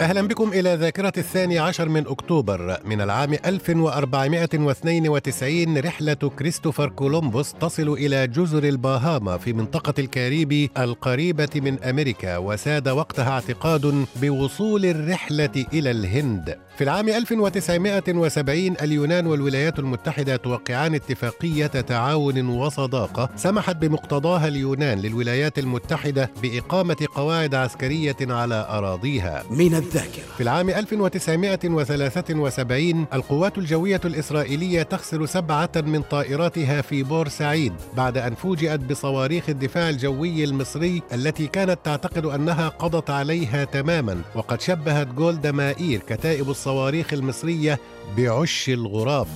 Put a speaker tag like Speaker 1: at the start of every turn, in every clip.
Speaker 1: أهلا بكم إلى ذاكرة الثاني عشر من أكتوبر من العام 1492 رحلة كريستوفر كولومبوس تصل إلى جزر الباهاما في منطقة الكاريبي القريبة من أمريكا وساد وقتها اعتقاد بوصول الرحلة إلى الهند. في العام 1970 اليونان والولايات المتحدة توقعان اتفاقية تعاون وصداقة سمحت بمقتضاها اليونان للولايات المتحدة بإقامة قواعد عسكرية على أراضيها.
Speaker 2: من الذاكرة.
Speaker 1: في العام 1973 القوات الجوية الإسرائيلية تخسر سبعة من طائراتها في بورسعيد بعد أن فوجئت بصواريخ الدفاع الجوي المصري التي كانت تعتقد أنها قضت عليها تماما وقد شبهت جولدا مائير كتائب الصواريخ المصرية بعش الغراب.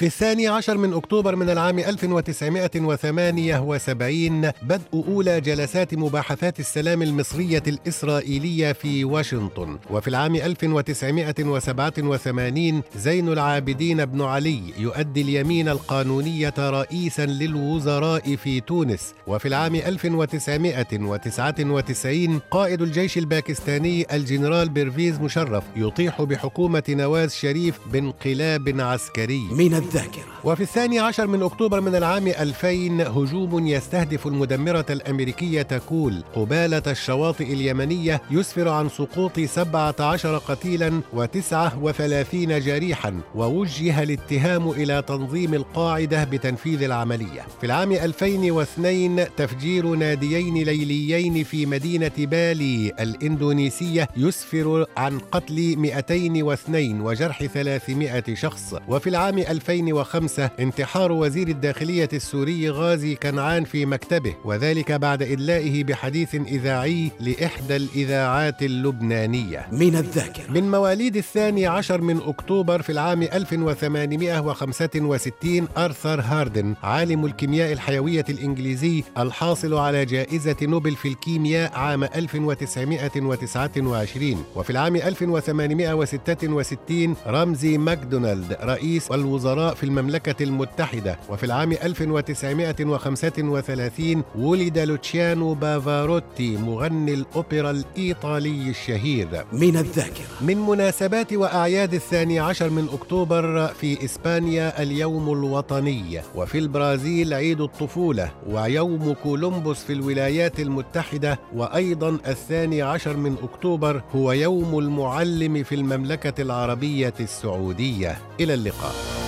Speaker 1: في الثاني عشر من أكتوبر من العام 1978 بدء أولى جلسات مباحثات السلام المصرية الإسرائيلية في واشنطن. وفي العام 1987 زين العابدين بن علي يؤدي اليمين القانونية رئيسا للوزراء في تونس. وفي العام 1999 قائد الجيش الباكستاني الجنرال بيرفيز مشرف يطيح بحكومة نواز شريف بانقلاب عسكري.
Speaker 2: من الذاكرة.
Speaker 1: وفي الثاني عشر من أكتوبر من العام 2000 هجوم يستهدف المدمرة الأمريكية كول قبالة الشواطئ اليمنية يسفر عن سقوط 17 قتيلا و39 جريحا ووجه الاتهام إلى تنظيم القاعدة بتنفيذ العملية. في العام 2002 تفجير ناديين ليليين في مدينة بالي الإندونيسية يسفر عن قتل 202 وجرح 300 شخص. وفي العام 2005 انتحار وزير الداخلية السوري غازي كنعان في مكتبه وذلك بعد إدلائه بحديث إذاعي لإحدى الإذاعات اللبنانية.
Speaker 2: من الذاكرة.
Speaker 1: من مواليد الثاني عشر من أكتوبر في العام 1865 أرثر هاردن عالم الكيمياء الحيوية الإنجليزي الحاصل على جائزة نوبل في الكيمياء عام 1929 وفي العام 1866 رمزي ماكدونالد رئيس الوزراء في المملكة المتحدة. وفي العام 1935 ولد لوتشيانو بافاروتي مغني الأوبرا الإيطالي الشهير.
Speaker 2: من الذاكرة.
Speaker 1: من مناسبات وأعياد الثاني عشر من أكتوبر في إسبانيا اليوم الوطني. وفي البرازيل عيد الطفولة ويوم كولومبوس في الولايات المتحدة. وأيضا الثاني عشر من أكتوبر هو يوم المعلم في المملكة العربية السعودية. إلى اللقاء.